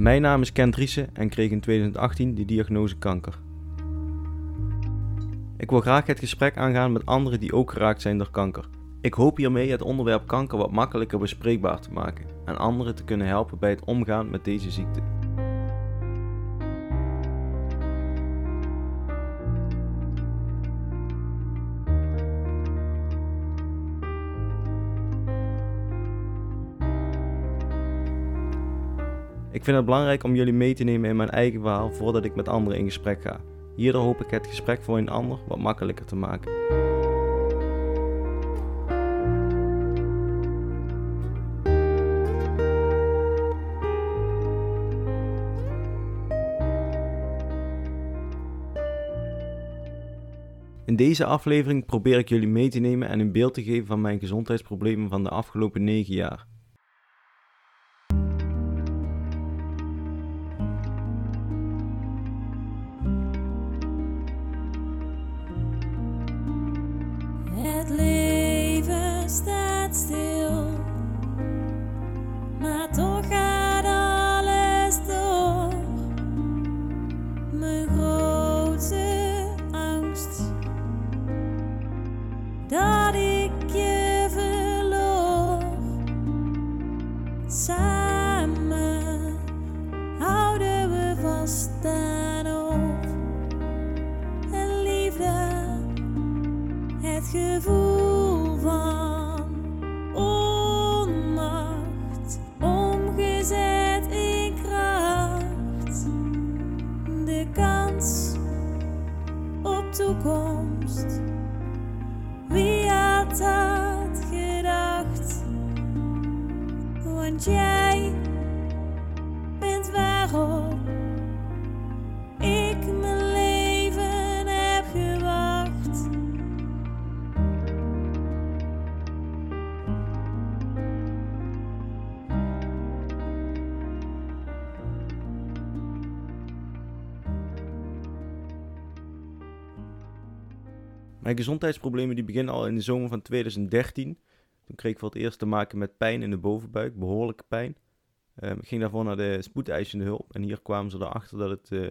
Mijn naam is Kent Driessen en kreeg in 2018 de diagnose kanker. Ik wil graag het gesprek aangaan met anderen die ook geraakt zijn door kanker. Ik hoop hiermee het onderwerp kanker wat makkelijker bespreekbaar te maken en anderen te kunnen helpen bij het omgaan met deze ziekte. Ik vind het belangrijk om jullie mee te nemen in mijn eigen verhaal voordat ik met anderen in gesprek ga. Hierdoor hoop ik het gesprek voor een ander wat makkelijker te maken. In deze aflevering probeer ik jullie mee te nemen en een beeld te geven van mijn gezondheidsproblemen van de afgelopen 9 jaar. Leven staat Mijn gezondheidsproblemen die beginnen al in de zomer van 2013. Toen kreeg ik voor het eerst te maken met pijn in de bovenbuik, behoorlijke pijn. Ehm, ik ging daarvoor naar de spoedeisende hulp en hier kwamen ze erachter dat het eh,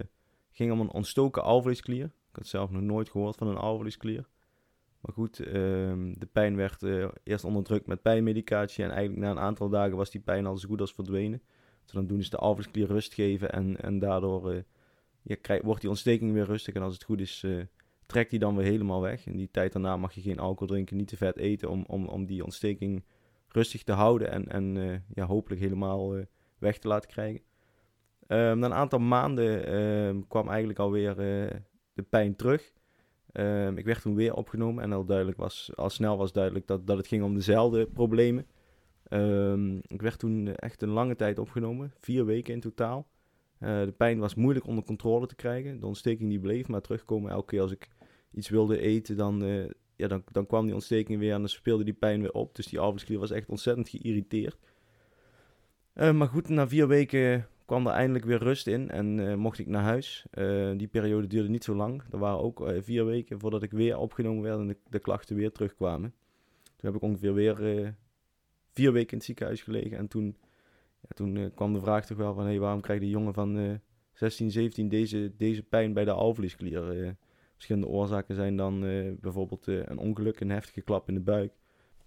ging om een ontstoken alvleesklier. Ik had zelf nog nooit gehoord van een alvleesklier. Maar goed, ehm, de pijn werd eh, eerst onderdrukt met pijnmedicatie en eigenlijk na een aantal dagen was die pijn al zo goed als verdwenen. Dus dan doen ze de alvleesklier rust geven en, en daardoor eh, wordt die ontsteking weer rustig en als het goed is... trekt die dan weer helemaal weg. In die tijd daarna mag je geen alcohol drinken, niet te vet eten om, om, om die ontsteking rustig te houden en, en eh, ja, hopelijk helemaal eh, weg te laten krijgen. Ehm, na een aantal maanden ehm, kwam eigenlijk alweer eh, de pijn terug. Ehm, ik werd toen weer opgenomen en al, duidelijk was, al snel was duidelijk dat, dat het ging om dezelfde problemen. Ik werd toen echt een lange tijd opgenomen, vier weken in totaal. De pijn was moeilijk onder controle te krijgen. De ontsteking die bleef maar terugkomen. Elke keer als ik iets wilde eten, dan, eh, ja, dan, dan kwam die ontsteking weer en dan speelde die pijn weer op. Dus die alvleesklier was echt ontzettend geïrriteerd. Eh, maar goed, na vier weken kwam er eindelijk weer rust in en eh, mocht ik naar huis. Die periode duurde niet zo lang. Er waren ook vier weken voordat ik weer opgenomen werd en de, de klachten weer terugkwamen. Toen heb ik ongeveer weer vier weken in het ziekenhuis gelegen. En toen, ja, toen kwam de vraag toch wel van... Hey, waarom krijgt die jongen van eh 16, 17 deze, deze pijn bij de alvleesklier? Verschillende oorzaken zijn dan eh, bijvoorbeeld eh, een ongeluk, een heftige klap in de buik.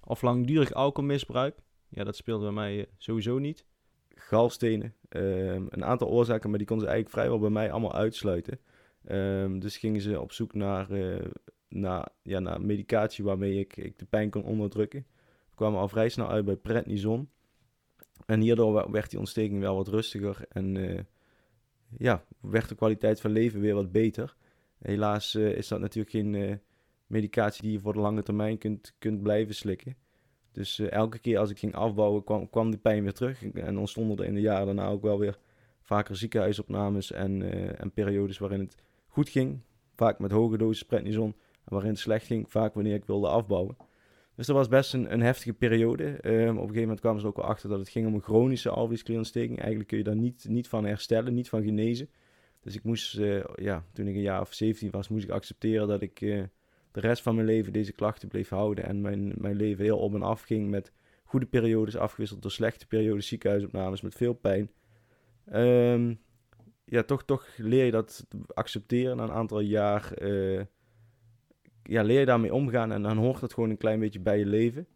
Of langdurig alcoholmisbruik. Ja, dat speelde bij mij eh, sowieso niet. Galstenen. ehm, een aantal oorzaken, maar die konden ze eigenlijk vrijwel bij mij allemaal uitsluiten. Ehm, dus gingen ze op zoek naar, naar, ja, naar medicatie waarmee ik, ik de pijn kon onderdrukken. Kwamen al vrij snel uit bij prednison. En hierdoor werd die ontsteking wel wat rustiger en ja, werd de kwaliteit van leven weer wat beter. Helaas eh, is dat natuurlijk geen eh, medicatie die je voor de lange termijn kunt, kunt blijven slikken. Dus eh, elke keer als ik ging afbouwen kwam, kwam de pijn weer terug. En ontstonden er in de jaren daarna ook wel weer vaker ziekenhuisopnames en, en periodes waarin het goed ging. Vaak met hoge dosis prednison. Waarin het slecht ging, vaak wanneer ik wilde afbouwen. Dus dat was best een, een heftige periode. Ehm, op een gegeven moment kwamen ze ook wel achter dat het ging om een chronische alvleesklierontsteking. Eigenlijk kun je daar niet, niet van herstellen, niet van genezen. Dus ik moest, eh, ja, toen ik een jaar of 17 was, moest ik accepteren dat ik eh, de rest van mijn leven deze klachten bleef houden. En mijn, mijn leven heel op en af ging met goede periodes afgewisseld door slechte periodes, ziekenhuisopnames met veel pijn. Ehm, ja, toch, toch leer je dat accepteren na een aantal jaar. eh, ja, leer je daarmee omgaan en dan hoort dat gewoon een klein beetje bij je leven.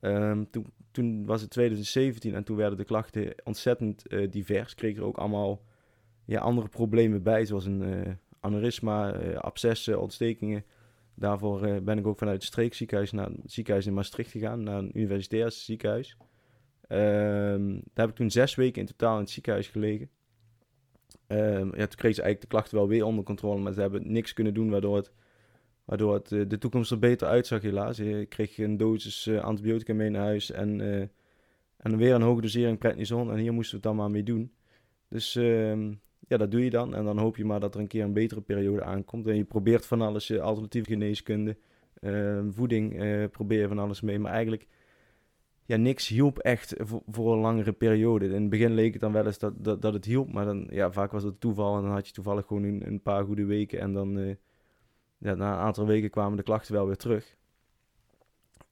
Ehm, toen, toen was het 2017 en toen werden de klachten ontzettend divers. Kreeg er ook allemaal ja, andere problemen bij, zoals een eh, aneurysma, eh, abscessen, ontstekingen. Daarvoor eh, ben ik ook vanuit het streekziekenhuis naar het ziekenhuis in Maastricht gegaan, naar een universitair ziekenhuis. Ehm, daar heb ik toen zes weken in totaal in het ziekenhuis gelegen. Ehm, ja, toen kreeg ze eigenlijk de klachten wel weer onder controle, maar ze hebben niks kunnen doen waardoor het, waardoor het de toekomst er beter uitzag helaas. Ik kreeg een dosis antibiotica mee naar huis en, en weer een hoge dosering prednison en hier moesten we het dan maar mee doen. Dus ehm, ja, dat doe je dan en dan hoop je maar dat er een keer een betere periode aankomt. En je probeert van alles, eh, alternatieve geneeskunde, ehm, voeding, eh, probeer je van alles mee, maar eigenlijk ja, niks hielp echt voor, een langere periode. In het begin leek het dan wel eens dat, dat, dat het hielp, maar dan, ja, vaak was het toeval en dan had je toevallig gewoon een, een paar goede weken en dan, eh, ja, na een aantal weken kwamen de klachten wel weer terug.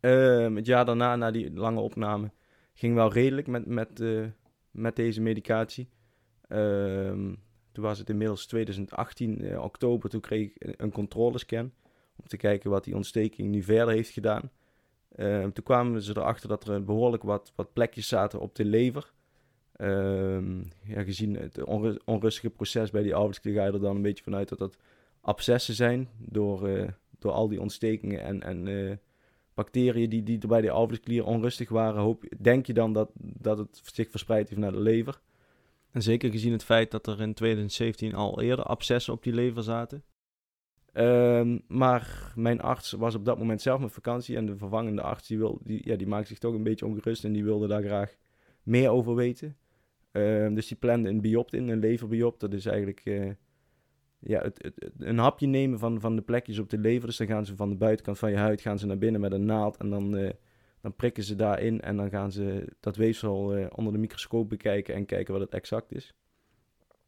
Ehm, het jaar daarna, na die lange opname, ging wel redelijk met, met, eh, met deze medicatie. Ehm, toen was het inmiddels 2018, eh, oktober, toen kreeg ik een, controlescan om te kijken wat die ontsteking nu verder heeft gedaan. Ehm, toen kwamen ze erachter dat er behoorlijk wat, wat plekjes zaten op de lever. Ehm, ja, gezien het onru- onrustige proces bij die arbeidsklier ga je er dan een beetje vanuit dat dat abscessen zijn door, eh, door al die ontstekingen en, en eh, bacteriën die, die er bij die alvleesklier onrustig waren. Hoop, denk je dan dat, dat het zich verspreid heeft naar de lever. En zeker gezien het feit dat er in 2017 al eerder abscessen op die lever zaten. Ehm, maar mijn arts was op dat moment zelf met vakantie en de vervangende arts die, wil, die, ja, die maakte zich toch een beetje ongerust en die wilde daar graag meer over weten. Ehm, dus die plande een biopt in, een leverbiopt. Dat is eigenlijk eh, ja, het, een hapje nemen van, van de plekjes op de lever. Dus dan gaan ze van de buitenkant van je huid gaan ze naar binnen met een naald en dan, eh, dan prikken ze daarin en dan gaan ze dat weefsel eh, onder de microscoop bekijken en kijken wat het exact is.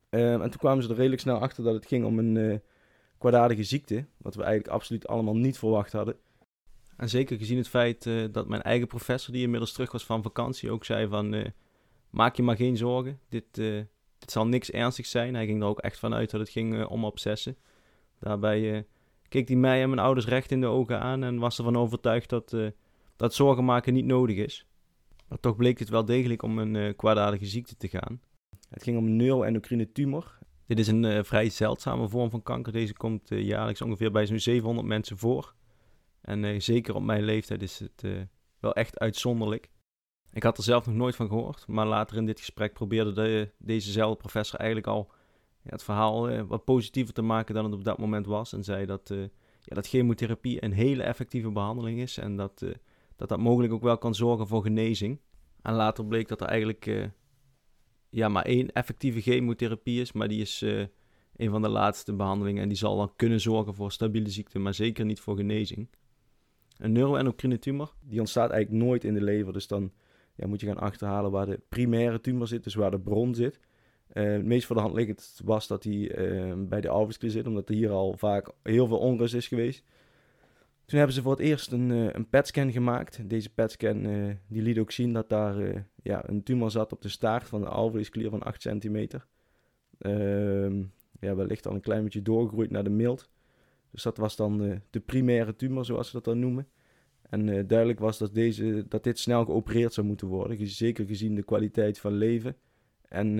Ehm, en toen kwamen ze er redelijk snel achter dat het ging om een eh, kwaadaardige ziekte, wat we eigenlijk absoluut allemaal niet verwacht hadden. En zeker gezien het feit eh, dat mijn eigen professor, die inmiddels terug was van vakantie, ook zei van... maak je maar geen zorgen, dit, dit zal niks ernstigs zijn. Hij ging er ook echt vanuit dat het ging om obsessen. Daarbij keek hij mij en mijn ouders recht in de ogen aan en was ervan overtuigd dat, dat zorgen maken niet nodig is. Maar toch bleek het wel degelijk om een eh, kwaadaardige ziekte te gaan. Het ging om een neuroendocrine tumor. Dit is een eh, vrij zeldzame vorm van kanker. Deze komt eh, jaarlijks ongeveer bij zo'n 700 mensen voor. En zeker op mijn leeftijd is het wel echt uitzonderlijk. Ik had er zelf nog nooit van gehoord, maar later in dit gesprek probeerde de, dezezelfde professor eigenlijk al ja, het verhaal wat positiever te maken dan het op dat moment was. En zei dat, ja, dat chemotherapie een hele effectieve behandeling is en dat, dat dat mogelijk ook wel kan zorgen voor genezing. En later bleek dat er eigenlijk eh, ja, maar één effectieve chemotherapie is, maar die is eh, een van de laatste behandelingen en die zal dan kunnen zorgen voor stabiele ziekte, maar zeker niet voor genezing. Een neuroendocrine tumor, Die ontstaat eigenlijk nooit in de lever. Dus dan ja, moet je gaan achterhalen waar de primaire tumor zit, dus waar de bron zit. Eh, het meest voor de hand liggend was dat eh, bij de alvleesklier zit, omdat er hier al vaak heel veel onrust is geweest. Toen hebben ze voor het eerst een, eh, een PET-scan gemaakt. Deze PET-scan eh, die liet ook zien dat daar eh, ja, een tumor zat op de staart van de alvleesklier van 8 centimeter. Ehm, ja, wellicht al een klein beetje doorgegroeid naar de mild. Dus dat was dan de primaire tumor, zoals ze dat dan noemen. En duidelijk was dat, deze, dat dit snel geopereerd zou moeten worden. Zeker gezien de kwaliteit van leven. En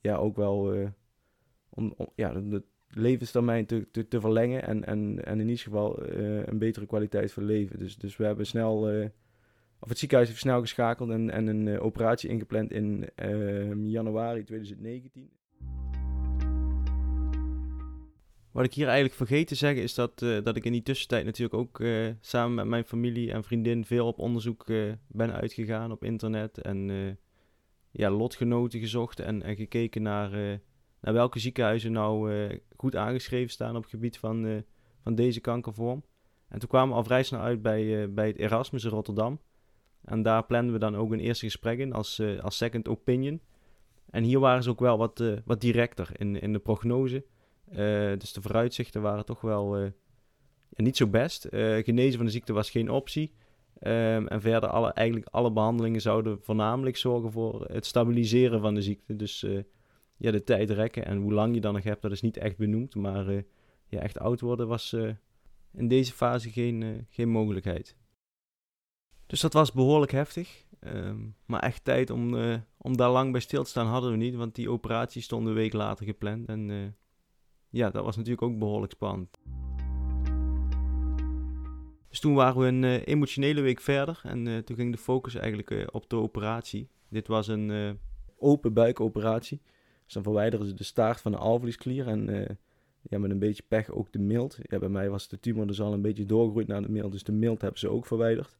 ja, ook wel om, om ja, de levenstermijn te, te, te verlengen. En, en, en in ieder geval eh, een betere kwaliteit van leven. Dus, dus we hebben snel. eh, of het ziekenhuis heeft snel geschakeld en, en een eh, operatie ingepland in eh, januari 2019. Wat ik hier eigenlijk vergeten te zeggen is dat, dat ik in die tussentijd natuurlijk ook samen met mijn familie en vriendin veel op onderzoek ben uitgegaan op internet. En ja, lotgenoten gezocht en, en gekeken naar, naar welke ziekenhuizen nou eh, goed aangeschreven staan op het gebied van, eh, van deze kankervorm. En toen kwamen we al vrij snel uit bij, eh, bij het Erasmus in Rotterdam. En daar planden we dan ook een eerste gesprek in als, als second opinion. En hier waren ze ook wel wat, wat directer in, in de prognose. Dus de vooruitzichten waren toch wel niet zo best. Genezen van de ziekte was geen optie. Ehm, en verder, alle, eigenlijk alle behandelingen zouden voornamelijk zorgen voor het stabiliseren van de ziekte. Dus ja, de tijd rekken. En hoe lang je dan nog hebt, dat is niet echt benoemd. Maar ja, echt oud worden was in deze fase geen, geen mogelijkheid. Dus dat was behoorlijk heftig. Ehm, maar echt tijd om, om daar lang bij stil te staan hadden we niet. Want die operatie stond een week later gepland. En ja, dat was natuurlijk ook behoorlijk spannend. Dus toen waren we een emotionele week verder en toen ging de focus eigenlijk op de operatie. Dit was een open buikoperatie. Dus dan verwijderen ze de staart van de alvleesklier en ja, met een beetje pech ook de mild. Ja, bij mij was de tumor dus al een beetje doorgegroeid naar de mild, dus de mild hebben ze ook verwijderd.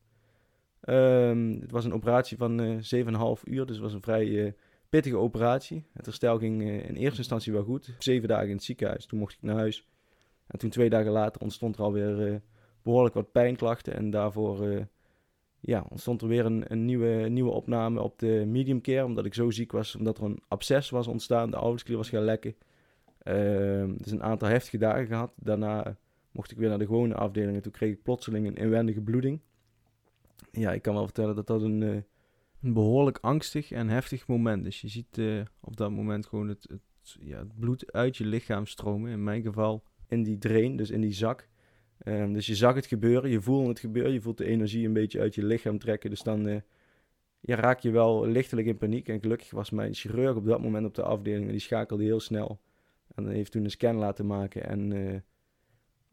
Um, het was een operatie van 7,5 uur, dus het was een vrij pittige operatie. Het herstel ging in eerste instantie wel goed. Zeven dagen in het ziekenhuis, toen mocht ik naar huis. En toen twee dagen later ontstond er alweer behoorlijk wat pijnklachten. En daarvoor uh, ja, ontstond er weer een, een, nieuwe, nieuwe opname op de medium care. Omdat ik zo ziek was, omdat er een absces was ontstaan. De alvleesklier was gaan lekken. Uh, dus een aantal heftige dagen gehad. Daarna mocht ik weer naar de gewone afdeling. En toen kreeg ik plotseling een inwendige bloeding. Ja, ik kan wel vertellen dat dat een, uh, een behoorlijk angstig en heftig moment is. Je ziet uh, op dat moment gewoon het, het, ja, het bloed uit je lichaam stromen. In mijn geval in die drain, dus in die zak. Um, dus je zag het gebeuren, je voelde het gebeuren, je voelt de energie een beetje uit je lichaam trekken. Dus dan ja, raak je wel lichtelijk in paniek. En gelukkig was mijn chirurg op dat moment op de afdeling en die schakelde heel snel. En heeft toen een scan laten maken en, uh,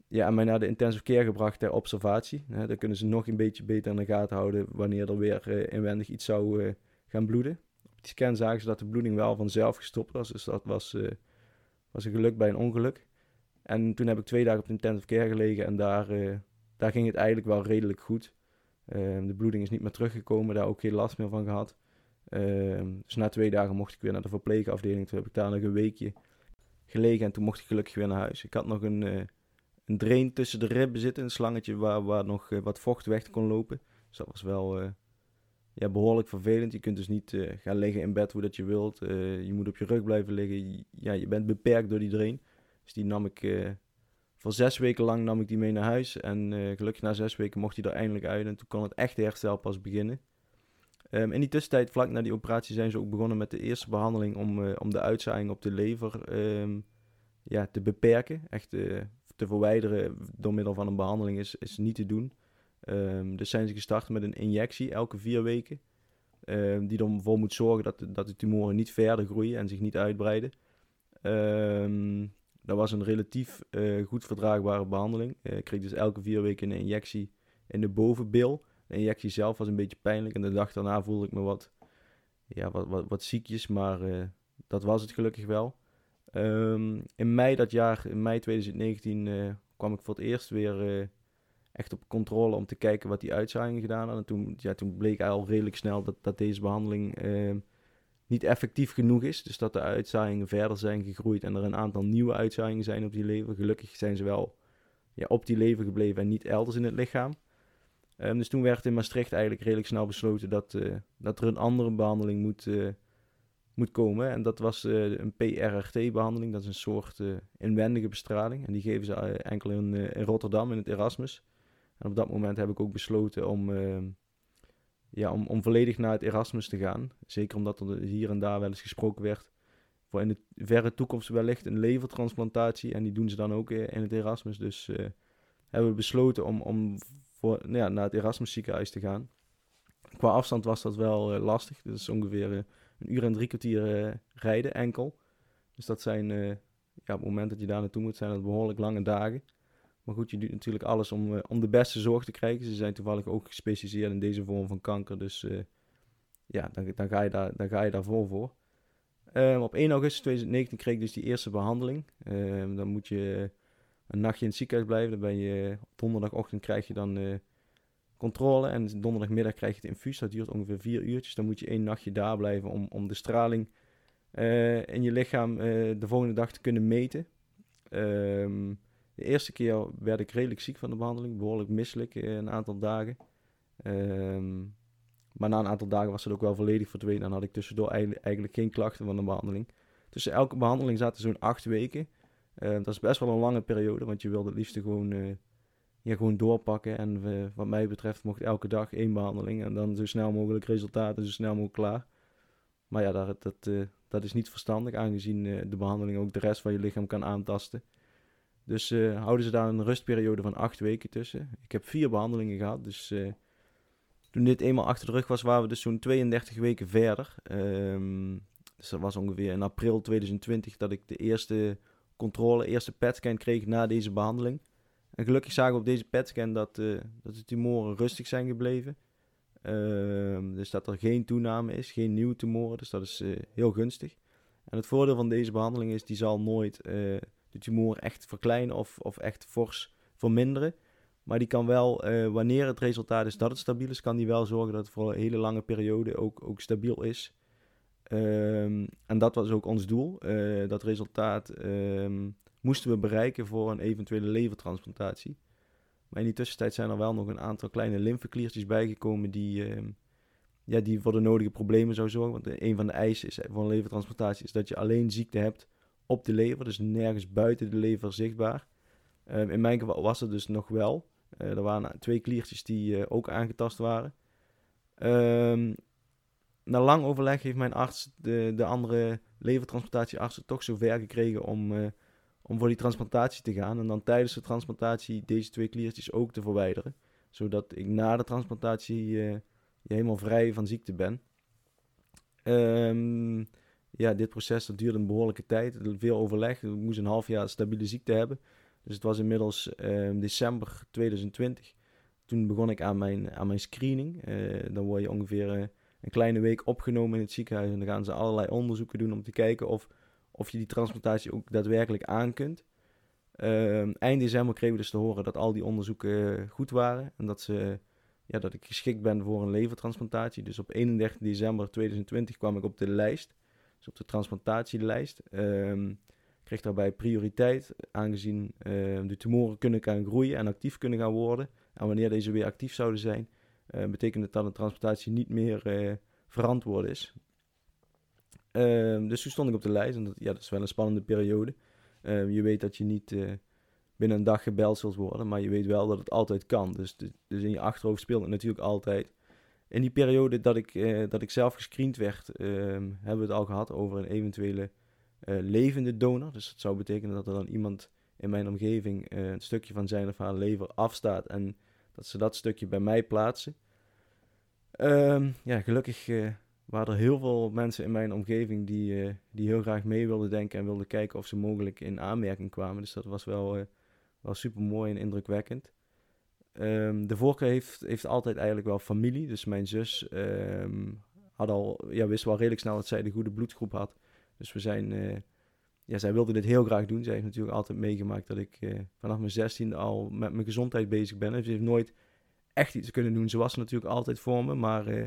ja, en mij naar de intensive care gebracht ter observatie. Uh, dan kunnen ze nog een beetje beter in de gaten houden wanneer er weer uh, inwendig iets zou gaan bloeden. Op die scan zagen ze dat de bloeding wel vanzelf gestopt was, dus dat was, was een geluk bij een ongeluk. En toen heb ik twee dagen op de intensive care gelegen en daar, uh, daar ging het eigenlijk wel redelijk goed. Uh, de bloeding is niet meer teruggekomen, daar ook geen last meer van gehad. Uh, dus na twee dagen mocht ik weer naar de verpleegafdeling. Toen heb ik daar nog een weekje gelegen en toen mocht ik gelukkig weer naar huis. Ik had nog een, uh, een drain tussen de ribben zitten, een slangetje waar, waar nog wat vocht weg kon lopen. Dus dat was wel ja, behoorlijk vervelend. Je kunt dus niet gaan liggen in bed hoe dat je wilt. je moet op je rug blijven liggen. Ja, je bent beperkt door die drain. Dus die nam ik uh, voor zes weken lang nam ik die mee naar huis. En uh, gelukkig na zes weken mocht hij er eindelijk uit. En toen kon het echte herstel pas beginnen. Um, in die tussentijd, vlak na die operatie, zijn ze ook begonnen met de eerste behandeling om, uh, om de uitzaaiing op de lever um, ja, te beperken. Echt te verwijderen door middel van een behandeling is, is niet te doen. Um, dus zijn ze gestart met een injectie elke vier weken. die ervoor moet zorgen dat de, dat de tumoren niet verder groeien en zich niet uitbreiden. Um, dat was een relatief uh, goed verdraagbare behandeling. Uh, ik kreeg dus elke vier weken een injectie in de bovenbil. De injectie zelf was een beetje pijnlijk en de dag daarna voelde ik me wat, ja, wat, wat, wat ziekjes, maar uh, dat was het gelukkig wel. Um, in mei dat jaar, in mei 2019, kwam ik voor het eerst weer echt op controle om te kijken wat die uitzaaiingen gedaan hadden. En toen, ja, toen bleek al redelijk snel dat, dat deze behandeling ehm, niet effectief genoeg is. Dus dat de uitzaaiingen verder zijn gegroeid en er een aantal nieuwe uitzaaiingen zijn op die lever. Gelukkig zijn ze wel ja, op die lever gebleven en niet elders in het lichaam. Um, dus toen werd in Maastricht eigenlijk redelijk snel besloten dat, uh, dat er een andere behandeling moet, uh, moet komen. En dat was uh, een PRRT-behandeling. Dat is een soort inwendige bestraling. En die geven ze enkel in, in Rotterdam, in het Erasmus. En op dat moment heb ik ook besloten om ehm, ja, om, om volledig naar het Erasmus te gaan. Zeker omdat er hier en daar wel eens gesproken werd voor in de verre toekomst wellicht een levertransplantatie. En die doen ze dan ook in het Erasmus. Dus uh, hebben we besloten om, om voor, nou ja, naar het Erasmus ziekenhuis te gaan. Qua afstand was dat wel uh, lastig. Dat is ongeveer een uur en drie kwartier rijden enkel. Dus dat zijn, ja, op het moment dat je daar naartoe moet, zijn dat behoorlijk lange dagen. Maar goed, je doet natuurlijk alles om, uh, om de beste zorg te krijgen. Ze zijn toevallig ook gespecialiseerd in deze vorm van kanker. Dus uh, ja, dan, ga je daar, dan ga je daarvoor voor. Um, op 1 augustus 2019 kreeg ik dus die eerste behandeling. Um, dan moet je een nachtje in het ziekenhuis blijven. Dan ben je, op donderdagochtend krijg je dan controle. En donderdagmiddag krijg je het infuus. Dat duurt ongeveer vier uurtjes. Dan moet je één nachtje daar blijven om, om de straling in je lichaam de volgende dag te kunnen meten. Um, de eerste keer werd ik redelijk ziek van de behandeling, behoorlijk misselijk uh, een aantal dagen. Um, maar na een aantal dagen was het ook wel volledig verdwenen. Dan had ik tussendoor eigenlijk, geen klachten van de behandeling. Tussen elke behandeling zaten zo'n acht weken. Uh, dat is best wel een lange periode, want je wilde het liefst gewoon, uh, gewoon doorpakken. En wat mij betreft mocht elke dag één behandeling. En dan zo snel mogelijk resultaten, zo snel mogelijk klaar. Maar ja, dat, dat dat is niet verstandig, aangezien de behandeling ook de rest van je lichaam kan aantasten. Dus houden ze daar een rustperiode van acht weken tussen. Ik heb vier behandelingen gehad, dus toen dit eenmaal achter de rug was, waren we dus zo'n 32 weken verder. Um, dus dat was ongeveer in april 2020 dat ik de eerste controle, eerste PET-scan kreeg na deze behandeling. En gelukkig zagen we op deze PET-scan dat, uh, dat de tumoren rustig zijn gebleven. Uh, dus dat er geen toename is, geen nieuwe tumoren. Dus dat is heel gunstig. En het voordeel van deze behandeling is, die zal nooit de tumor echt verkleinen of, of echt fors verminderen. Maar die kan wel, wanneer het resultaat is dat het stabiel is, kan die wel zorgen dat het voor een hele lange periode ook, ook stabiel is. Um, en dat was ook ons doel. Uh, dat resultaat um, moesten we bereiken voor een eventuele levertransplantatie. Maar in die tussentijd zijn er wel nog een aantal kleine lymfekliertjes bijgekomen die, um, ja, die voor de nodige problemen zou zorgen. Want een van de eisen is, voor een levertransplantatie is dat je alleen ziekte hebt op de lever, dus nergens buiten de lever zichtbaar. in mijn geval was het dus nog wel. Uh, er waren twee kliertjes die uh, ook aangetast waren. Um, na lang overleg heeft mijn arts de, de andere levertransplantatieartsen toch zover gekregen om, uh, om voor die transplantatie te gaan. En dan tijdens de transplantatie deze twee kliertjes ook te verwijderen. Zodat ik na de transplantatie helemaal vrij van ziekte ben. Um, ja, dit proces dat duurde een behoorlijke tijd. Veel overleg. Ik moest een half jaar stabiele ziekte hebben. Dus het was inmiddels uh, december 2020. Toen begon ik aan mijn, aan mijn screening. Uh, dan word je ongeveer een kleine week opgenomen in het ziekenhuis. En dan gaan ze allerlei onderzoeken doen om te kijken of, of je die transplantatie ook daadwerkelijk aan kunt. Uh, eind december kregen we dus te horen dat al die onderzoeken goed waren. En dat, ze, ja, dat ik geschikt ben voor een levertransplantatie. Dus op 31 december 2020 kwam ik op de lijst. Op de transplantatielijst. Um, kreeg daarbij prioriteit, aangezien uh, de tumoren kunnen gaan groeien en actief kunnen gaan worden. En wanneer deze weer actief zouden zijn, uh, betekent dat een transplantatie niet meer uh, verantwoord is. Uh, dus toen stond ik op de lijst en dat, ja, dat is wel een spannende periode. Ehm, je weet dat je niet eh, binnen een dag gebeld zult worden, maar je weet wel dat het altijd kan. Dus, dus in je achterhoofd speelt het natuurlijk altijd. In die periode dat ik, dat ik zelf gescreend werd, ehm, hebben we het al gehad over een eventuele levende donor. Dus dat zou betekenen dat er dan iemand in mijn omgeving een stukje van zijn of haar lever afstaat en dat ze dat stukje bij mij plaatsen. Um, ja, gelukkig waren er heel veel mensen in mijn omgeving die, die heel graag mee wilden denken en wilden kijken of ze mogelijk in aanmerking kwamen. Dus dat was wel, uh, wel super mooi en indrukwekkend. Um, de voorkeur heeft, heeft altijd eigenlijk wel familie. Dus mijn zus um, had al, ja, wist wel redelijk snel dat zij de goede bloedgroep had. Dus we zijn, ja, zij wilde dit heel graag doen. Zij heeft natuurlijk altijd meegemaakt dat ik vanaf mijn zestiende al met mijn gezondheid bezig ben. Ze heeft nooit echt iets kunnen doen. Ze was natuurlijk altijd voor me, maar uh,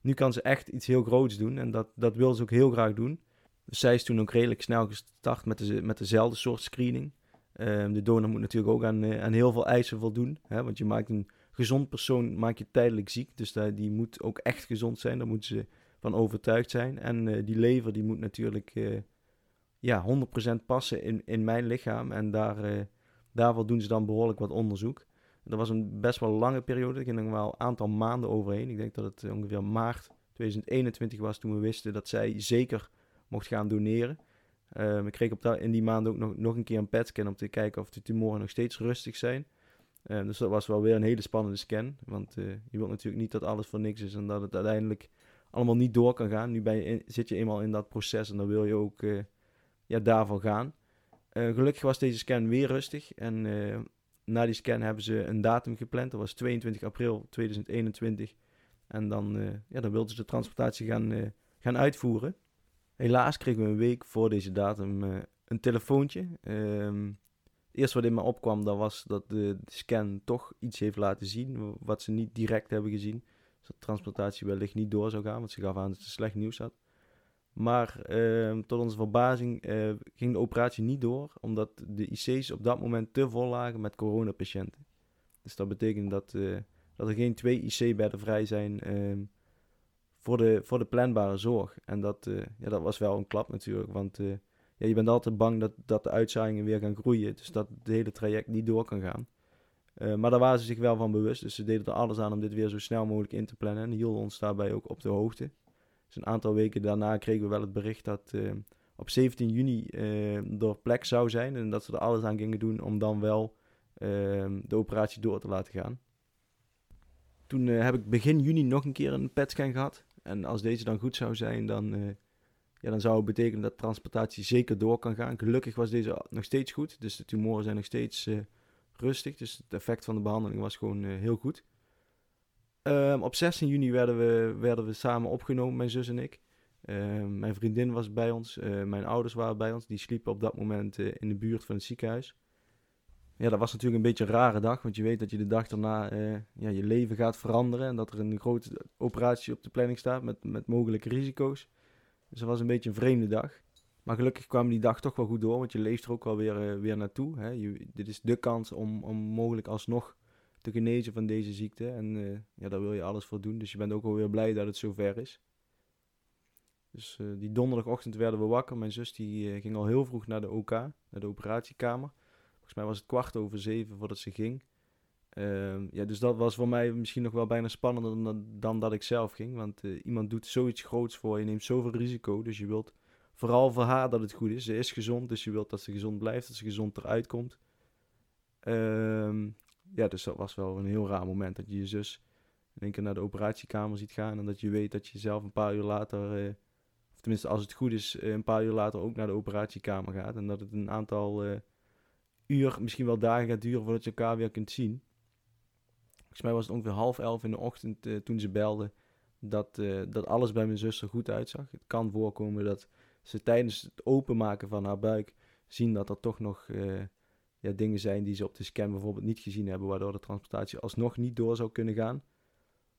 nu kan ze echt iets heel groots doen. En dat, dat wil ze ook heel graag doen. Dus zij is toen ook redelijk snel gestart met, de, met dezelfde soort screening. Uh, de donor moet natuurlijk ook aan, uh, aan heel veel eisen voldoen. Hè? Want je maakt een gezond persoon maak je tijdelijk ziek. Dus die, moet ook echt gezond zijn. Daar moeten ze van overtuigd zijn. En uh, die lever die moet natuurlijk ja, 100% passen in, in mijn lichaam. En daar, daarvoor doen ze dan behoorlijk wat onderzoek. Dat was een best wel lange periode. Er ging nog wel een aantal maanden overheen. Ik denk dat het ongeveer maart 2021 was toen we wisten dat zij zeker mocht gaan doneren. Um, ik kreeg op dat, in die maand ook nog, nog een keer een PET-scan om te kijken of de tumoren nog steeds rustig zijn. Um, dus dat was wel weer een hele spannende scan. Want uh, je wilt natuurlijk niet dat alles voor niks is en dat het uiteindelijk allemaal niet door kan gaan. Nu ben je zit je eenmaal in dat proces en dan wil je ook uh, ja, daarvoor gaan. Uh, gelukkig was deze scan weer rustig en na die scan hebben ze een datum gepland. Dat was 22 april 2021. En dan, ja, dan wilden ze de transportatie gaan, gaan uitvoeren. Helaas kregen we een week voor deze datum uh, een telefoontje. Um, het eerste wat in me opkwam, dat was dat de, scan toch iets heeft laten zien. Wat ze niet direct hebben gezien. Dus dat de transplantatie wellicht niet door zou gaan. Want ze gaf aan dat ze slecht nieuws had. Maar uh, tot onze verbazing uh, ging de operatie niet door, omdat de IC's op dat moment te vol lagen met coronapatiënten. Dus dat betekent dat, uh, dat er geen twee IC-bedden vrij zijn uh, voor, de, voor de planbare zorg. En dat, eh, ja, dat was wel een klap natuurlijk, want ja, je bent altijd bang dat, dat de uitzaaiingen weer gaan groeien. Dus dat het hele traject niet door kan gaan. maar daar waren ze zich wel van bewust, dus ze deden er alles aan om dit weer zo snel mogelijk in te plannen en hielden ons daarbij ook op de hoogte. Dus een aantal weken daarna kregen we wel het bericht dat op 17 juni door plek zou zijn. En dat ze er alles aan gingen doen om dan wel ehm, de operatie door te laten gaan. Toen heb ik begin juni nog een keer een PET-scan gehad. En als deze dan goed zou zijn, dan ja, dan zou het betekenen dat transplantatie zeker door kan gaan. Gelukkig was deze nog steeds goed, dus de tumoren zijn nog steeds uh, rustig. Dus het effect van de behandeling was gewoon uh, heel goed. Um, op 16 juni werden we, werden we samen opgenomen, mijn zus en ik. Uh, mijn vriendin was bij ons, mijn ouders waren bij ons. Die sliepen op dat moment in de buurt van het ziekenhuis. Ja, dat was natuurlijk een beetje een rare dag, want je weet dat je de dag daarna ja, je leven gaat veranderen. En dat er een grote operatie op de planning staat met, met mogelijke risico's. Dus dat was een beetje een vreemde dag. Maar gelukkig kwam die dag toch wel goed door, want je leeft er ook wel weer, uh, weer naartoe. Hè. Je, dit is de kans om, om mogelijk alsnog te genezen van deze ziekte. En uh, ja, daar wil je alles voor doen. Dus je bent ook wel weer blij dat het zover is. Dus die donderdagochtend werden we wakker. Mijn zus die ging al heel vroeg naar de OK, naar de operatiekamer. Volgens mij was het kwart over zeven voordat ze ging. Ehm, ja, dus dat was voor mij misschien nog wel bijna spannender dan, dan dat ik zelf ging. Want uh, iemand doet zoiets groots voor je, neemt zoveel risico. Dus je wilt vooral voor haar dat het goed is. Ze is gezond, dus je wilt dat ze gezond blijft, dat ze gezond eruit komt. Um, ja, dus dat was wel een heel raar moment dat je je zus in één keer naar de operatiekamer ziet gaan. En dat je weet dat je zelf een paar uur later, uh, of tenminste als het goed is, uh, een paar uur later ook naar de operatiekamer gaat. En dat het een aantal uur, misschien wel dagen gaat duren voordat je elkaar weer kunt zien. Volgens mij was het ongeveer half elf in de ochtend uh, toen ze belde dat, uh, dat alles bij mijn zus er goed uitzag. Het kan voorkomen dat ze tijdens het openmaken van haar buik zien dat er toch nog uh, ja, dingen zijn die ze op de scan bijvoorbeeld niet gezien hebben, waardoor de transplantatie alsnog niet door zou kunnen gaan.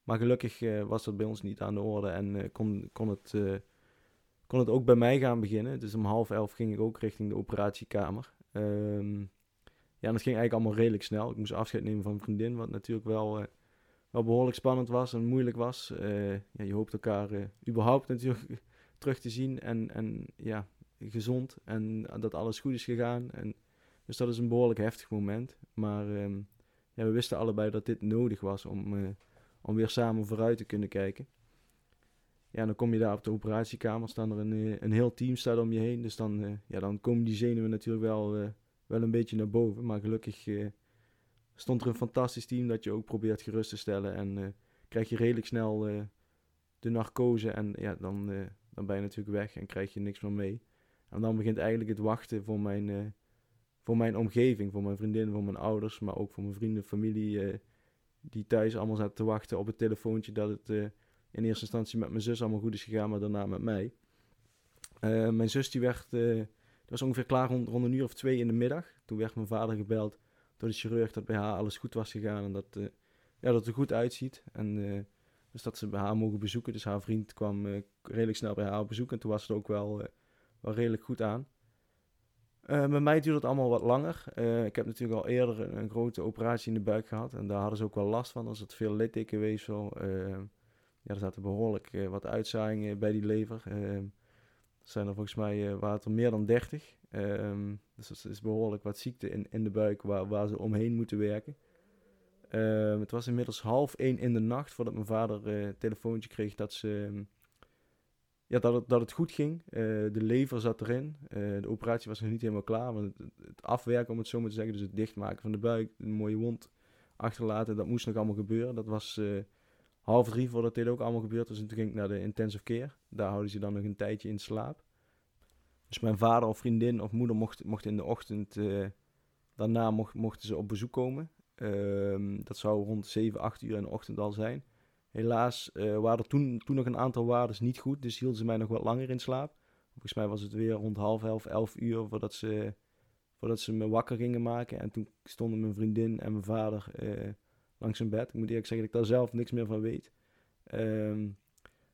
Maar gelukkig was dat bij ons niet aan de orde en kon, kon, het, kon het ook bij mij gaan beginnen. Dus om half elf ging ik ook richting de operatiekamer. Um, ja, dat ging eigenlijk allemaal redelijk snel. Ik moest afscheid nemen van mijn vriendin, wat natuurlijk wel, uh, wel behoorlijk spannend was en moeilijk was. Uh, ja, je hoopt elkaar uh, überhaupt natuurlijk terug te zien en, en ja, gezond en dat alles goed is gegaan. En, dus dat is een behoorlijk heftig moment. Maar um, ja, we wisten allebei dat dit nodig was om, om weer samen vooruit te kunnen kijken. Ja, dan kom je daar op de operatiekamer, staan er een, een heel team staat om je heen. Dus dan, ja, dan komen die zenuwen natuurlijk wel wel een beetje naar boven. Maar gelukkig uh, stond er een fantastisch team dat je ook probeert gerust te stellen. En uh, krijg je redelijk snel uh, de narcose en ja, dan, dan ben je natuurlijk weg en krijg je niks meer mee. En dan begint eigenlijk het wachten voor mijn, voor mijn omgeving, voor mijn vriendin, voor mijn ouders, maar ook voor mijn vrienden, familie, die thuis allemaal zaten te wachten op het telefoontje dat het in eerste instantie met mijn zus allemaal goed is gegaan, maar daarna met mij. mijn zus die werd dat was ongeveer klaar rond, rond een uur of twee in de middag. Toen werd mijn vader gebeld door de chirurg dat bij haar alles goed was gegaan en dat, uh, ja, dat het er goed uitziet. En uh, dus dat ze bij haar mogen bezoeken. Dus haar vriend kwam uh, redelijk snel bij haar op bezoek en toen was het ook wel, wel redelijk goed aan. bij mij duurde het allemaal wat langer. ik heb natuurlijk al eerder een, een, grote operatie in de buik gehad en daar hadden ze ook wel last van. Als het veel littekenweefsel. ja, er zaten behoorlijk wat uitzaaiingen bij die lever zijn er volgens mij uh, waren er meer dan 30. Um, ehm, dus dat is behoorlijk wat ziekte in, in de buik waar, waar ze omheen moeten werken. Um, het was inmiddels half één in de nacht voordat mijn vader uh, een telefoontje kreeg dat, ze, um, ja, dat, het, dat het goed ging. Uh, de lever zat erin. de operatie was nog niet helemaal klaar. Maar het, het, afwerken, om het zo maar te zeggen, dus het dichtmaken van de buik, een mooie wond achterlaten, dat moest nog allemaal gebeuren. Dat was half drie voordat dit ook allemaal gebeurd was. En toen ging ik naar de intensive care. Daar houden ze dan nog een tijdje in slaap. Dus mijn vader of vriendin of moeder mocht, mocht in de ochtend, uh, daarna mocht, mochten ze op bezoek komen. Um, dat zou rond 7, 8 uur in de ochtend al zijn. Helaas uh, waren er toen, toen nog een aantal waardes niet goed, dus hielden ze mij nog wat langer in slaap. Volgens mij was het weer rond half elf, elf uur voordat ze, voordat ze me wakker gingen maken. En toen stonden mijn vriendin en mijn vader uh, langs zijn bed. Ik moet eerlijk zeggen dat ik daar zelf niks meer van weet. Um,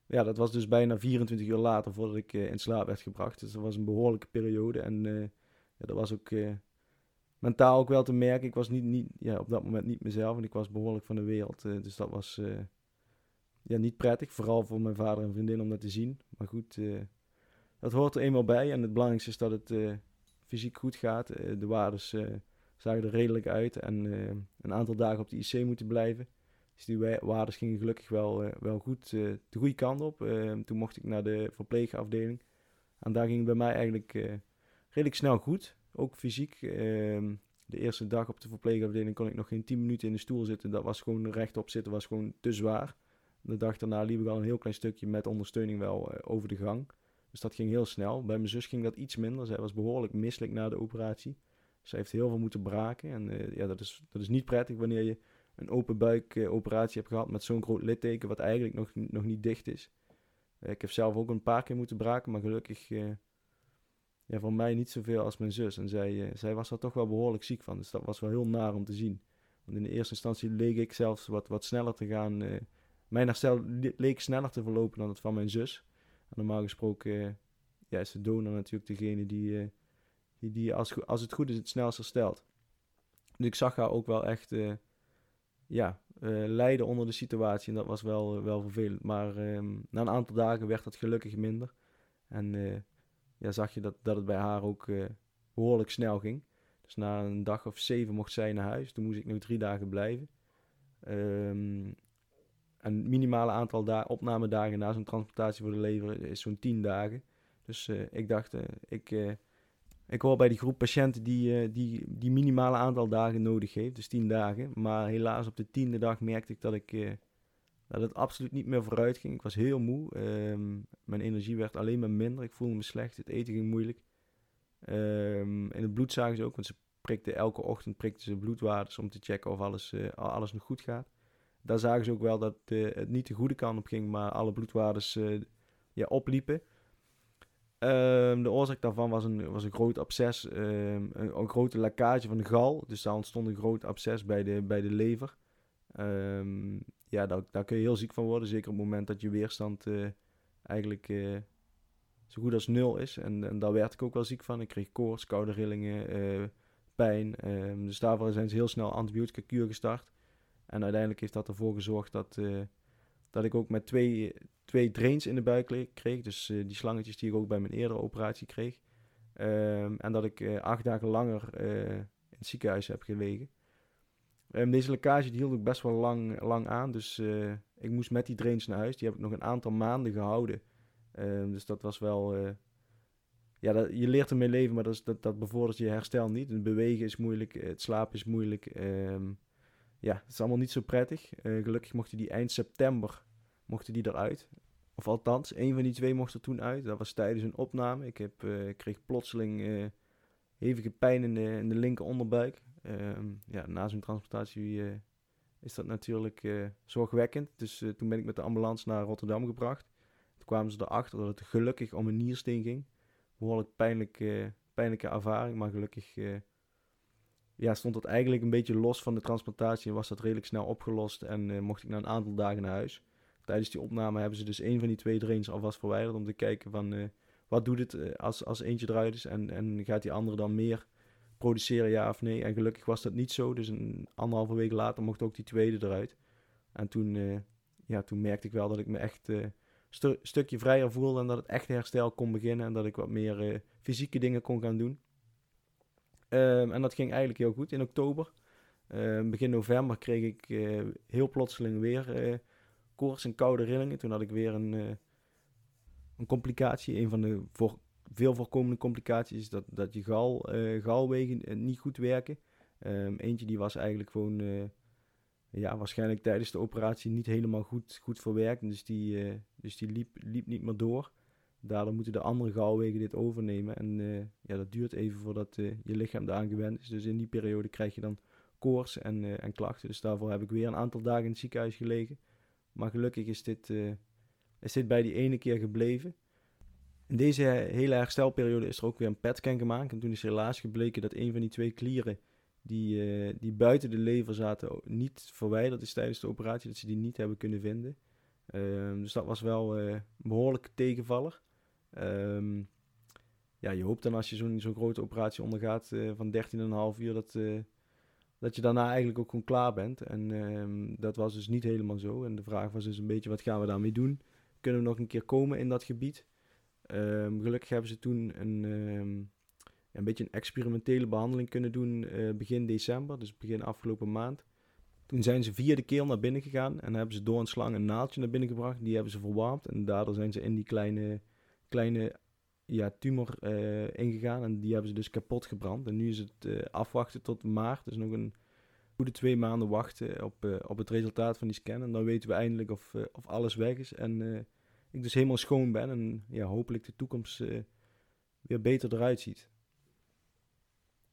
ja, dat was dus bijna 24 uur later voordat ik uh, in slaap werd gebracht. Dus dat was een behoorlijke periode. En uh, ja, dat was ook uh, mentaal ook wel te merken. Ik was niet, niet, ja, op dat moment niet mezelf en ik was behoorlijk van de wereld. dus dat was ja, niet prettig. Vooral voor mijn vader en vriendin om dat te zien. Maar goed, dat hoort er eenmaal bij. En het belangrijkste is dat het fysiek goed gaat. de waardes zagen er redelijk uit. En een aantal dagen op de IC moeten blijven. Dus die waarden gingen gelukkig wel, wel goed de goede kant op. Ehm, toen mocht ik naar de verpleegafdeling. En daar ging het bij mij eigenlijk redelijk snel goed. Ook fysiek. Ehm, de eerste dag op de verpleegafdeling kon ik nog geen 10 minuten in de stoel zitten. Dat was gewoon rechtop zitten, was gewoon te zwaar. De dag daarna liep ik al een heel klein stukje met ondersteuning wel over de gang. Dus dat ging heel snel. Bij mijn zus ging dat iets minder. Zij was behoorlijk misselijk na de operatie. Zij heeft heel veel moeten braken. En uh, ja, dat is, dat is niet prettig wanneer je een open buik uh, operatie hebt gehad met zo'n groot litteken wat eigenlijk nog, nog niet dicht is. ik heb zelf ook een paar keer moeten braken, maar gelukkig ja, voor mij niet zoveel als mijn zus. En zij, zij was er toch wel behoorlijk ziek van. Dus dat was wel heel naar om te zien. Want in de eerste instantie leek ik zelfs wat, wat sneller te gaan mijn herstel leek sneller te verlopen dan het van mijn zus. Normaal gesproken uh, ja, is de donor natuurlijk degene die, uh, die, als, als het goed is het snelst herstelt. Dus ik zag haar ook wel echt uh, ja, lijden onder de situatie. En dat was wel, wel vervelend. Maar ehm, na een aantal dagen werd dat gelukkig minder. En ja, zag je dat, dat het bij haar ook behoorlijk snel ging. Dus na een dag of zeven mocht zij naar huis. Toen moest ik nog drie dagen blijven. Um, een minimale aantal da opnamedagen na zo'n transplantatie voor de lever is zo'n 10 dagen. Dus uh, ik dacht, uh, ik, uh, ik hoor bij die groep patiënten die, die die minimale aantal dagen nodig heeft, dus 10 dagen. Maar helaas op de tiende dag merkte ik dat, ik, dat het absoluut niet meer vooruit ging. Ik was heel moe. Um, mijn energie werd alleen maar minder. Ik voelde me slecht. Het eten ging moeilijk. Um, in het bloed zagen ze ook, want ze prikten elke ochtend prikten ze bloedwaardes om te checken of alles, alles nog goed gaat daar zagen ze ook wel dat het niet de goede kant op ging, maar alle bloedwaardes ja, opliepen. Um, de oorzaak daarvan was een, was een groot absces, um, een, een, grote lekkage van de gal. Dus daar ontstond een groot absces bij de, bij de lever. Um, ja, daar, daar kun je heel ziek van worden, zeker op het moment dat je weerstand uh, eigenlijk zo goed als nul is. En, en daar werd ik ook wel ziek van. Ik kreeg koorts, koude rillingen, pijn. dus daarvoor zijn ze heel snel antibiotica kuur gestart. En uiteindelijk heeft dat ervoor gezorgd dat, dat ik ook met twee, twee drains in de buik kreeg. Dus uh, die slangetjes die ik ook bij mijn eerdere operatie kreeg. Um, en dat ik uh, acht dagen langer in het ziekenhuis heb gelegen. Um, deze lekkage die hield ik best wel lang, lang aan. Dus ik moest met die drains naar huis. Die heb ik nog een aantal maanden gehouden. Um, dus dat was wel ja, dat, je leert ermee leven, maar dat, is, dat, dat bevordert je herstel niet. Het bewegen is moeilijk, het slapen is moeilijk. Ja, het is allemaal niet zo prettig. Gelukkig mochten die eind september mochten die eruit. Of althans, een van die twee mocht er toen uit. Dat was tijdens een opname. Ik heb, uh, kreeg plotseling uh, hevige pijn in de, in de linker onderbuik. Ehm, ja, na zo'n transportatie is dat natuurlijk zorgwekkend. Dus toen ben ik met de ambulance naar Rotterdam gebracht. Toen kwamen ze erachter dat het gelukkig om een niersteen ging. Behoorlijk pijnlijk, pijnlijke ervaring, maar gelukkig ja, stond dat eigenlijk een beetje los van de transplantatie en was dat redelijk snel opgelost en mocht ik na een aantal dagen naar huis. Tijdens die opname hebben ze dus een van die twee drains alvast verwijderd om te kijken van uh, wat doet het uh, als, als eentje eruit is en, en gaat die andere dan meer produceren, ja of nee. En gelukkig was dat niet zo, dus een anderhalve week later mocht ook die tweede eruit. En toen, ja, toen merkte ik wel dat ik me echt een stu stukje vrijer voelde en dat het echte herstel kon beginnen en dat ik wat meer fysieke dingen kon gaan doen. Um, en dat ging eigenlijk heel goed in oktober. Um, begin november kreeg ik heel plotseling weer koorts en koude rillingen. Toen had ik weer een, uh, een complicatie. Een van de voor, veel voorkomende complicaties is dat, dat je gal, galwegen niet goed werken. Um, eentje die was eigenlijk gewoon ja, waarschijnlijk tijdens de operatie niet helemaal goed, goed verwerkt. Dus die, dus die liep, liep niet meer door. Daardoor moeten de andere galwegen dit overnemen. En ja, dat duurt even voordat je lichaam eraan gewend is. Dus in die periode krijg je dan koorts en, en klachten. Dus daarvoor heb ik weer een aantal dagen in het ziekenhuis gelegen. Maar gelukkig is dit, is dit bij die ene keer gebleven. In deze hele herstelperiode is er ook weer een PET-scan gemaakt. En toen is helaas gebleken dat een van die twee klieren die, die buiten de lever zaten niet verwijderd is tijdens de operatie. Dat ze die niet hebben kunnen vinden. Ehm, dus dat was wel een behoorlijke tegenvaller. Um, ja, je hoopt dan als je zo'n zo'n grote operatie ondergaat uh, van 13,5 uur dat, uh, dat je daarna eigenlijk ook gewoon klaar bent. En um, dat was dus niet helemaal zo. En de vraag was dus een beetje wat gaan we daarmee doen? Kunnen we nog een keer komen in dat gebied? Um, gelukkig hebben ze toen een, een beetje een experimentele behandeling kunnen doen uh, begin december, dus begin afgelopen maand. Toen zijn ze via de keel naar binnen gegaan en hebben ze door een slang een naaldje naar binnen gebracht. Die hebben ze verwarmd en daardoor zijn ze in die kleine, kleine ja, tumor uh, ingegaan. En die hebben ze dus kapot gebrand. En nu is het uh, afwachten tot maart. Dus nog een goede twee maanden wachten op, uh, op het resultaat van die scan. En dan weten we eindelijk of, of alles weg is. En ik dus helemaal schoon ben. En ja, hopelijk de toekomst weer beter eruit ziet.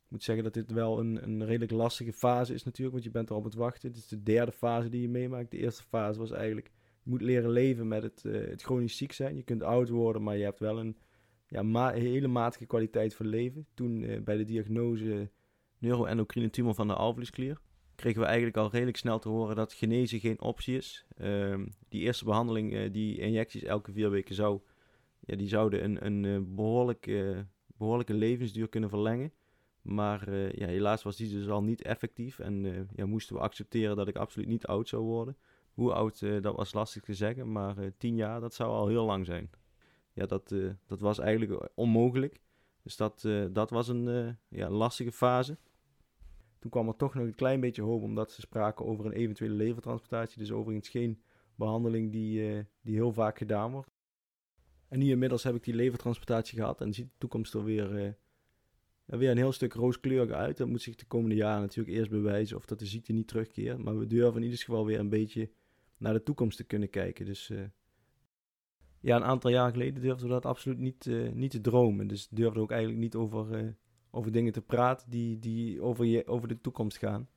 Ik moet zeggen dat dit wel een, een redelijk lastige fase is natuurlijk. Want je bent erop het wachten. Dit is de derde fase die je meemaakt. De eerste fase was eigenlijk... Je moet leren leven met het, het chronisch ziek zijn. Je kunt oud worden, maar je hebt wel een ja, ma hele matige kwaliteit van leven. Toen uh, bij de diagnose neuroendocrine tumor van de alvleesklier kregen we eigenlijk al redelijk snel te horen dat genezen geen optie is. Uh, die eerste behandeling, uh, die injecties elke vier weken zou, ja, die zouden een, een uh, behoorlijke, behoorlijke levensduur kunnen verlengen. Maar ja, helaas was die dus al niet effectief en ja, moesten we accepteren dat ik absoluut niet oud zou worden. Hoe oud, dat was lastig te zeggen, maar tien jaar, dat zou al heel lang zijn ja, dat, uh, dat was eigenlijk onmogelijk. Dus dat, uh, dat was een uh, ja, lastige fase. Toen kwam er toch nog een klein beetje hoop, omdat ze spraken over een eventuele levertransplantatie. Dus overigens geen behandeling die, die heel vaak gedaan wordt. En nu inmiddels heb ik die levertransplantatie gehad en ziet de toekomst er weer, weer een heel stuk rooskleuriger uit. Dat moet zich de komende jaren natuurlijk eerst bewijzen of dat de ziekte niet terugkeert. Maar we durven in ieder geval weer een beetje naar de toekomst te kunnen kijken. Dus ja, een aantal jaar geleden durfden we dat absoluut niet, uh, niet te dromen. Dus durfden ook eigenlijk niet over, uh, over dingen te praten die, die over, je, over de toekomst gaan.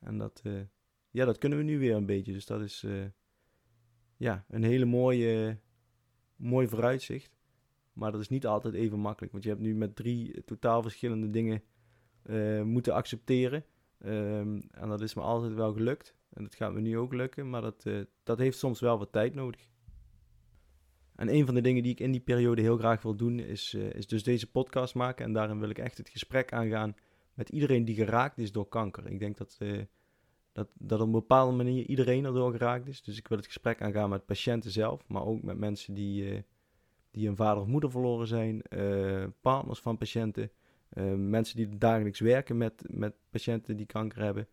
En dat, uh, ja, dat kunnen we nu weer een beetje. Dus dat is ja, een hele mooie, mooi vooruitzicht. Maar dat is niet altijd even makkelijk. Want je hebt nu met drie totaal verschillende dingen moeten accepteren. Um, en dat is me altijd wel gelukt. En dat gaat me nu ook lukken. Maar dat, dat heeft soms wel wat tijd nodig. En een van de dingen die ik in die periode heel graag wil doen, is, uh, is dus deze podcast maken. En daarin wil ik echt het gesprek aangaan met iedereen die geraakt is door kanker. Ik denk dat, uh, dat, dat op een bepaalde manier iedereen erdoor geraakt is. Dus ik wil het gesprek aangaan met patiënten zelf, maar ook met mensen die, uh, die een vader of moeder verloren zijn, partners van patiënten, mensen die dagelijks werken met, met patiënten die kanker hebben.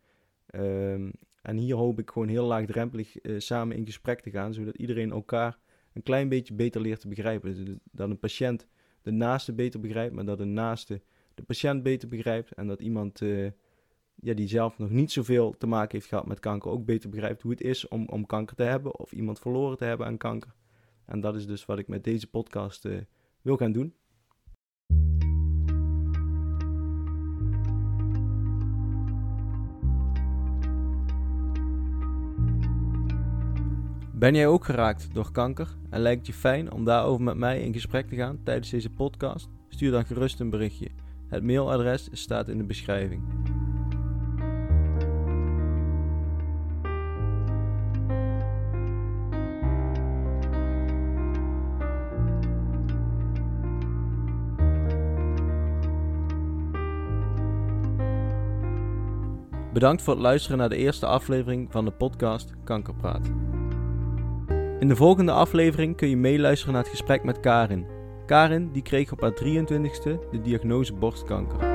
Ehm, en hier hoop ik gewoon heel laagdrempelig samen in gesprek te gaan, zodat iedereen elkaar een klein beetje beter leert te begrijpen. Dus dat een patiënt de naaste beter begrijpt, maar dat een naaste de patiënt beter begrijpt. En dat iemand uh, ja, die zelf nog niet zoveel te maken heeft gehad met kanker ook beter begrijpt hoe het is om, om kanker te hebben of iemand verloren te hebben aan kanker. En dat is dus wat ik met deze podcast uh, wil gaan doen. Ben jij ook geraakt door kanker en lijkt je fijn om daarover met mij in gesprek te gaan tijdens deze podcast? Stuur dan gerust een berichtje. Het mailadres staat in de beschrijving. Bedankt voor het luisteren naar de eerste aflevering van de podcast Kankerpraat. In de volgende aflevering kun je meeluisteren naar het gesprek met Karin. Karin die kreeg op haar 23ste de diagnose borstkanker.